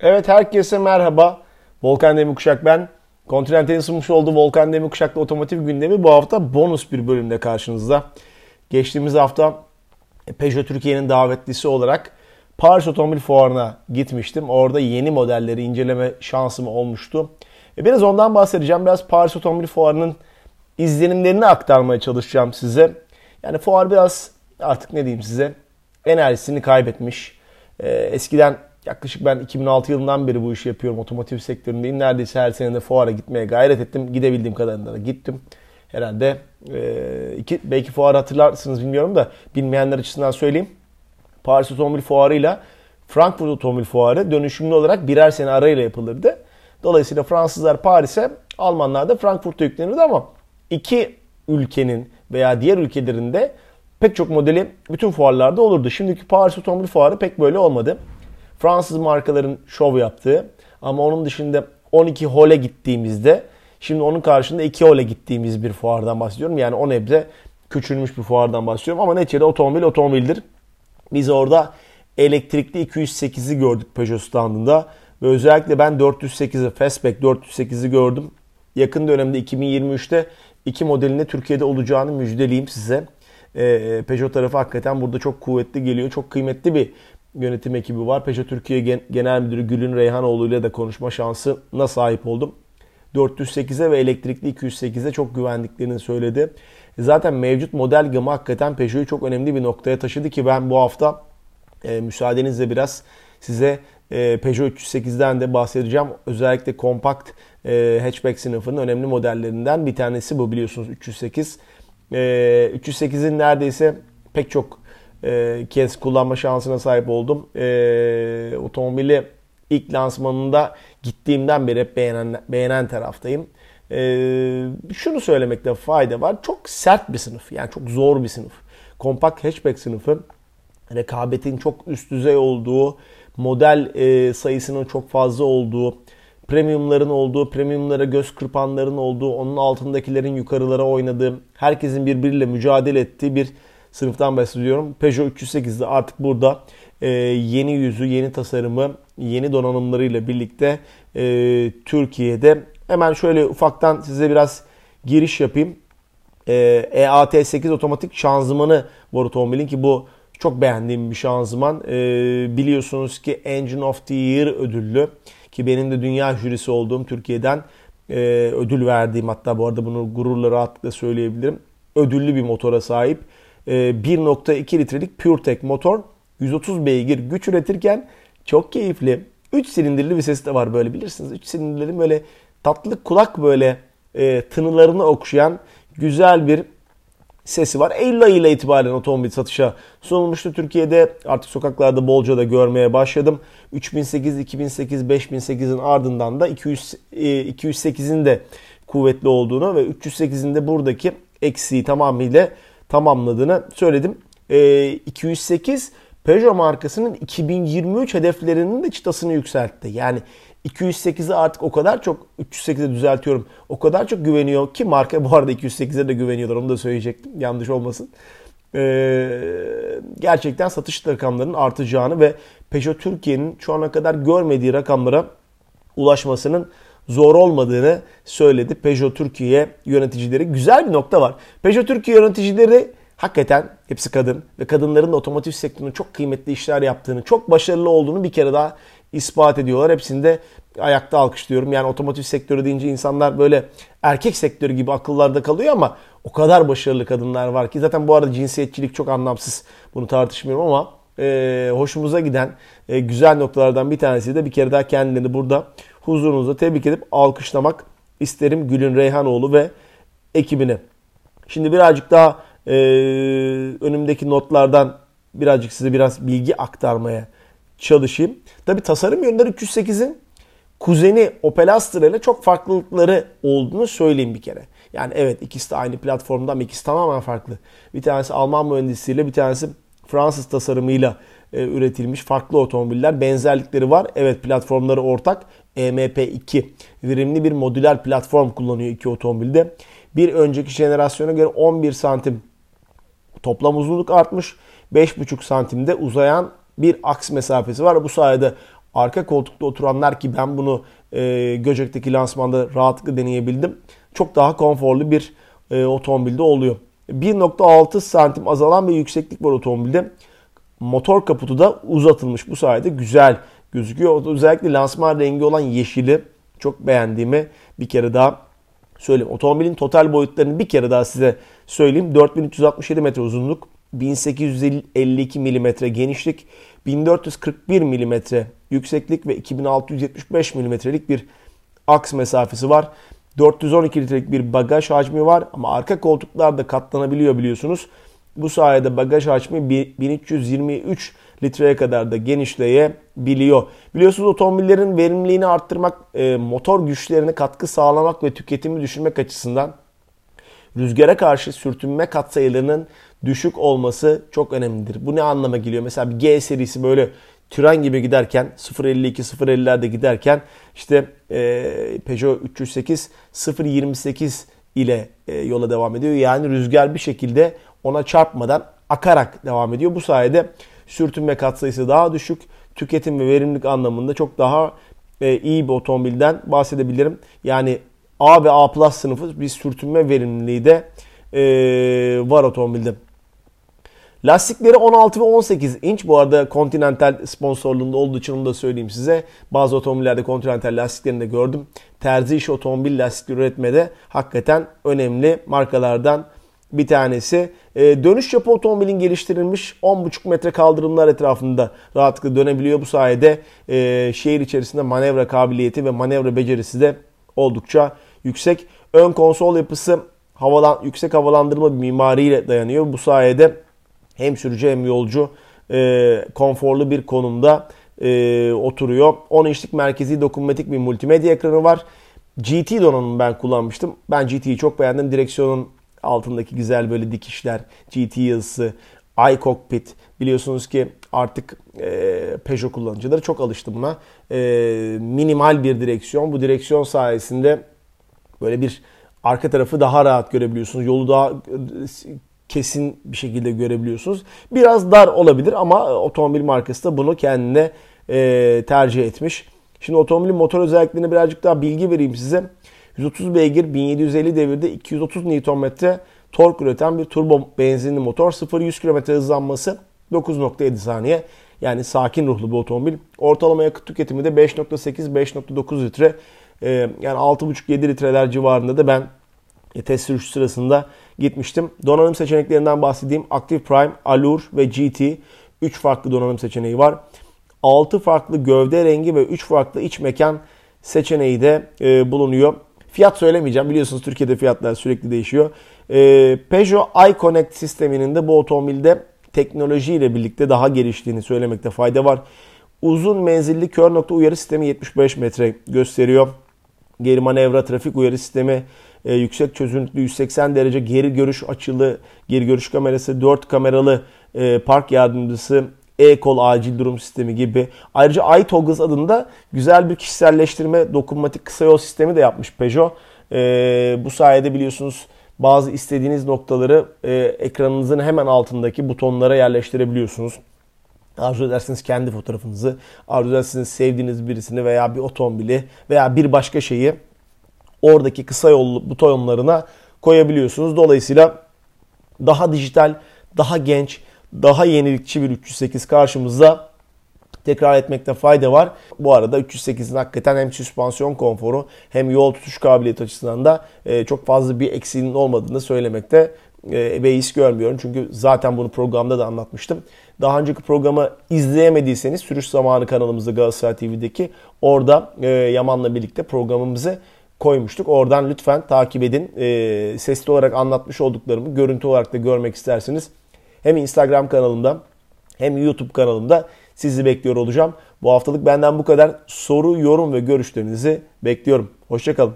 Evet herkese merhaba. Volkan Demirkuşak ben. Continental'in sunmuş olduğu Volkan Demirkuşak'la otomotiv gündemi bu hafta bonus bir bölümde karşınızda. Geçtiğimiz hafta Peugeot Türkiye'nin davetlisi olarak Paris Otomobil Fuarı'na gitmiştim. Orada yeni modelleri inceleme şansım olmuştu. E, biraz ondan bahsedeceğim. Biraz Paris Otomobil Fuarı'nın izlenimlerini aktarmaya çalışacağım size. Yani fuar biraz artık ne diyeyim size enerjisini kaybetmiş. E, eskiden yaklaşık ben 2006 yılından beri bu işi yapıyorum. Otomotiv sektöründeyim. Neredeyse her sene de fuara gitmeye gayret ettim. Gidebildiğim kadarıyla da gittim. Herhalde e, iki, belki fuarı hatırlarsınız bilmiyorum da bilmeyenler açısından söyleyeyim. Paris Otomobil Fuarı ile Frankfurt Otomobil Fuarı dönüşümlü olarak birer sene arayla yapılırdı. Dolayısıyla Fransızlar Paris'e, Almanlar da Frankfurt'a yüklenirdi ama iki ülkenin veya diğer ülkelerinde pek çok modeli bütün fuarlarda olurdu. Şimdiki Paris Otomobil Fuarı pek böyle olmadı. Fransız markaların şov yaptığı ama onun dışında 12 hole gittiğimizde şimdi onun karşında 2 hole gittiğimiz bir fuardan bahsediyorum. Yani o nebze küçülmüş bir fuardan bahsediyorum ama neticede otomobil otomobildir. Biz orada elektrikli 208'i gördük Peugeot standında ve özellikle ben 408'i Fastback 408'i gördüm. Yakın dönemde 2023'te iki modelinde Türkiye'de olacağını müjdeleyeyim size. Ee, Peugeot tarafı hakikaten burada çok kuvvetli geliyor. Çok kıymetli bir yönetim ekibi var. Peugeot Türkiye Genel Müdürü Gülün Reyhanoğlu ile de konuşma şansına sahip oldum. 408'e ve elektrikli 208'e çok güvendiklerini söyledi. Zaten mevcut model gamı hakikaten Peugeot'u çok önemli bir noktaya taşıdı ki ben bu hafta e, müsaadenizle biraz size e, Peugeot 308'den de bahsedeceğim. Özellikle kompakt e, hatchback sınıfının önemli modellerinden bir tanesi bu biliyorsunuz 308. E, 308'in neredeyse pek çok e, kez kullanma şansına sahip oldum. E, otomobili ilk lansmanında gittiğimden beri hep beğenen, beğenen taraftayım. E, şunu söylemekte fayda var. Çok sert bir sınıf. Yani çok zor bir sınıf. Kompakt hatchback sınıfı rekabetin çok üst düzey olduğu, model e, sayısının çok fazla olduğu, premiumların olduğu, premiumlara göz kırpanların olduğu, onun altındakilerin yukarılara oynadığı, herkesin birbiriyle mücadele ettiği bir sınıftan bahsediyorum. Peugeot 308'de artık burada e, yeni yüzü, yeni tasarımı, yeni donanımlarıyla birlikte e, Türkiye'de hemen şöyle ufaktan size biraz giriş yapayım. E, EAT8 otomatik şanzımanı var otomobilin ki bu çok beğendiğim bir şanzıman. E, biliyorsunuz ki Engine of the Year ödüllü ki benim de dünya jürisi olduğum Türkiye'den e, ödül verdiğim hatta bu arada bunu gururla rahatlıkla söyleyebilirim. Ödüllü bir motora sahip. 1.2 ee, litrelik PureTech motor 130 beygir güç üretirken çok keyifli. 3 silindirli bir sesi de var böyle bilirsiniz. 3 silindirlerin böyle tatlı kulak böyle e, tınılarını okşayan güzel bir sesi var. Eylül ayı ile itibaren otomobil satışa sunulmuştu. Türkiye'de artık sokaklarda bolca da görmeye başladım. 3008, 2008, 5008'in ardından da 200, e, 208'in de kuvvetli olduğunu ve 308'in de buradaki eksiği tamamıyla tamamladığını söyledim. E, 208 Peugeot markasının 2023 hedeflerinin de çıtasını yükseltti. Yani 208'i artık o kadar çok 308'e düzeltiyorum. O kadar çok güveniyor ki marka bu arada 208'e de güveniyorlar onu da söyleyecektim. Yanlış olmasın. Ee, gerçekten satış rakamlarının artacağını ve Peugeot Türkiye'nin şu ana kadar görmediği rakamlara ulaşmasının zor olmadığını söyledi Peugeot Türkiye yöneticileri. Güzel bir nokta var. Peugeot Türkiye yöneticileri hakikaten hepsi kadın ve kadınların da otomotiv sektöründe çok kıymetli işler yaptığını, çok başarılı olduğunu bir kere daha ispat ediyorlar. Hepsini de ayakta alkışlıyorum. Yani otomotiv sektörü deyince insanlar böyle erkek sektörü gibi akıllarda kalıyor ama o kadar başarılı kadınlar var ki zaten bu arada cinsiyetçilik çok anlamsız. Bunu tartışmıyorum ama e, hoşumuza giden e, güzel noktalardan bir tanesi de bir kere daha kendilerini burada huzurunuzda tebrik edip alkışlamak isterim Gülün Reyhanoğlu ve ekibini. Şimdi birazcık daha e, önümdeki notlardan birazcık size biraz bilgi aktarmaya çalışayım. Tabi tasarım yönleri 308'in kuzeni Opel Astra ile çok farklılıkları olduğunu söyleyeyim bir kere. Yani evet ikisi de aynı platformda ama ikisi tamamen farklı. Bir tanesi Alman mühendisiyle bir tanesi Fransız tasarımıyla e, üretilmiş farklı otomobiller. Benzerlikleri var. Evet platformları ortak. EMP2 verimli bir modüler platform kullanıyor iki otomobilde. Bir önceki jenerasyona göre 11 santim toplam uzunluk artmış. 5,5 santimde uzayan bir aks mesafesi var. Bu sayede arka koltukta oturanlar ki ben bunu e, Göcek'teki lansmanda rahatlıkla deneyebildim. Çok daha konforlu bir e, otomobilde oluyor. 1.6 santim azalan bir yükseklik var otomobilde. Motor kaputu da uzatılmış. Bu sayede güzel gözüküyor. Özellikle lansman rengi olan yeşili çok beğendiğimi bir kere daha söyleyeyim. Otomobilin total boyutlarını bir kere daha size söyleyeyim. 4367 metre uzunluk, 1852 mm genişlik, 1441 mm yükseklik ve 2675 mm'lik bir aks mesafesi var. 412 litrelik bir bagaj hacmi var ama arka koltuklar da katlanabiliyor biliyorsunuz. Bu sayede bagaj hacmi 1323 litreye kadar da genişleyebiliyor. Biliyorsunuz otomobillerin verimliliğini arttırmak, e, motor güçlerine katkı sağlamak ve tüketimi düşürmek açısından rüzgara karşı sürtünme katsayılarının düşük olması çok önemlidir. Bu ne anlama geliyor? Mesela bir G serisi böyle tren gibi giderken 0.52 0.50'lerde giderken işte e, Peugeot 308 0.28 ile e, yola devam ediyor. Yani rüzgar bir şekilde ona çarpmadan akarak devam ediyor. Bu sayede sürtünme katsayısı daha düşük. Tüketim ve verimlilik anlamında çok daha e, iyi bir otomobilden bahsedebilirim. Yani A ve A Plus sınıfı bir sürtünme verimliliği de e, var otomobilde. Lastikleri 16 ve 18 inç. Bu arada Continental sponsorluğunda olduğu için onu da söyleyeyim size. Bazı otomobillerde Continental lastiklerini de gördüm. Terzi iş otomobil lastikleri üretmede hakikaten önemli markalardan bir tanesi. Ee, dönüş yapı otomobilin geliştirilmiş 10,5 metre kaldırımlar etrafında rahatlıkla dönebiliyor. Bu sayede e, şehir içerisinde manevra kabiliyeti ve manevra becerisi de oldukça yüksek. Ön konsol yapısı havalan, yüksek havalandırma bir mimariyle dayanıyor. Bu sayede hem sürücü hem yolcu e, konforlu bir konumda e, oturuyor. 10 inçlik merkezi dokunmatik bir multimedya ekranı var. GT donanımı ben kullanmıştım. Ben GT'yi çok beğendim. Direksiyonun altındaki güzel böyle dikişler, GT yazısı, iCockpit. Biliyorsunuz ki artık e, Peugeot kullanıcıları çok alıştı buna. E, minimal bir direksiyon. Bu direksiyon sayesinde böyle bir arka tarafı daha rahat görebiliyorsunuz. Yolu daha kesin bir şekilde görebiliyorsunuz. Biraz dar olabilir ama otomobil markası da bunu kendine e, tercih etmiş. Şimdi otomobilin motor özelliklerine birazcık daha bilgi vereyim size. 130 beygir 1750 devirde 230 Nm tork üreten bir turbo benzinli motor. 0-100 km hızlanması 9.7 saniye. Yani sakin ruhlu bir otomobil. Ortalama yakıt tüketimi de 5.8-5.9 litre. Ee, yani 6.5-7 litreler civarında da ben e, test sürüş sırasında gitmiştim. Donanım seçeneklerinden bahsedeyim. Active Prime, Allure ve GT 3 farklı donanım seçeneği var. 6 farklı gövde rengi ve 3 farklı iç mekan seçeneği de e, bulunuyor. Fiyat söylemeyeceğim. Biliyorsunuz Türkiye'de fiyatlar sürekli değişiyor. E, Peugeot iConnect sisteminin de bu otomobilde teknolojiyle birlikte daha geliştiğini söylemekte fayda var. Uzun menzilli kör nokta uyarı sistemi 75 metre gösteriyor. Geri manevra trafik uyarı sistemi e, yüksek çözünürlüklü 180 derece geri görüş açılı geri görüş kamerası 4 kameralı e, park yardımcısı e-kol acil durum sistemi gibi. Ayrıca iToggles adında güzel bir kişiselleştirme dokunmatik kısa yol sistemi de yapmış Peugeot. E, bu sayede biliyorsunuz bazı istediğiniz noktaları e, ekranınızın hemen altındaki butonlara yerleştirebiliyorsunuz. Arzu ederseniz kendi fotoğrafınızı, arzu ederseniz sevdiğiniz birisini veya bir otomobili veya bir başka şeyi oradaki kısa yol butonlarına koyabiliyorsunuz. Dolayısıyla daha dijital, daha genç, daha yenilikçi bir 308 karşımızda tekrar etmekte fayda var. Bu arada 308'in hakikaten hem süspansiyon konforu hem yol tutuş kabiliyeti açısından da e, çok fazla bir eksiğinin olmadığını söylemekte beis görmüyorum. Çünkü zaten bunu programda da anlatmıştım. Daha önceki programı izleyemediyseniz Sürüş Zamanı kanalımızda Galatasaray TV'deki orada e, Yaman'la birlikte programımızı koymuştuk. Oradan lütfen takip edin. E, sesli olarak anlatmış olduklarımı görüntü olarak da görmek isterseniz hem Instagram kanalımda hem YouTube kanalımda sizi bekliyor olacağım. Bu haftalık benden bu kadar. Soru, yorum ve görüşlerinizi bekliyorum. Hoşçakalın.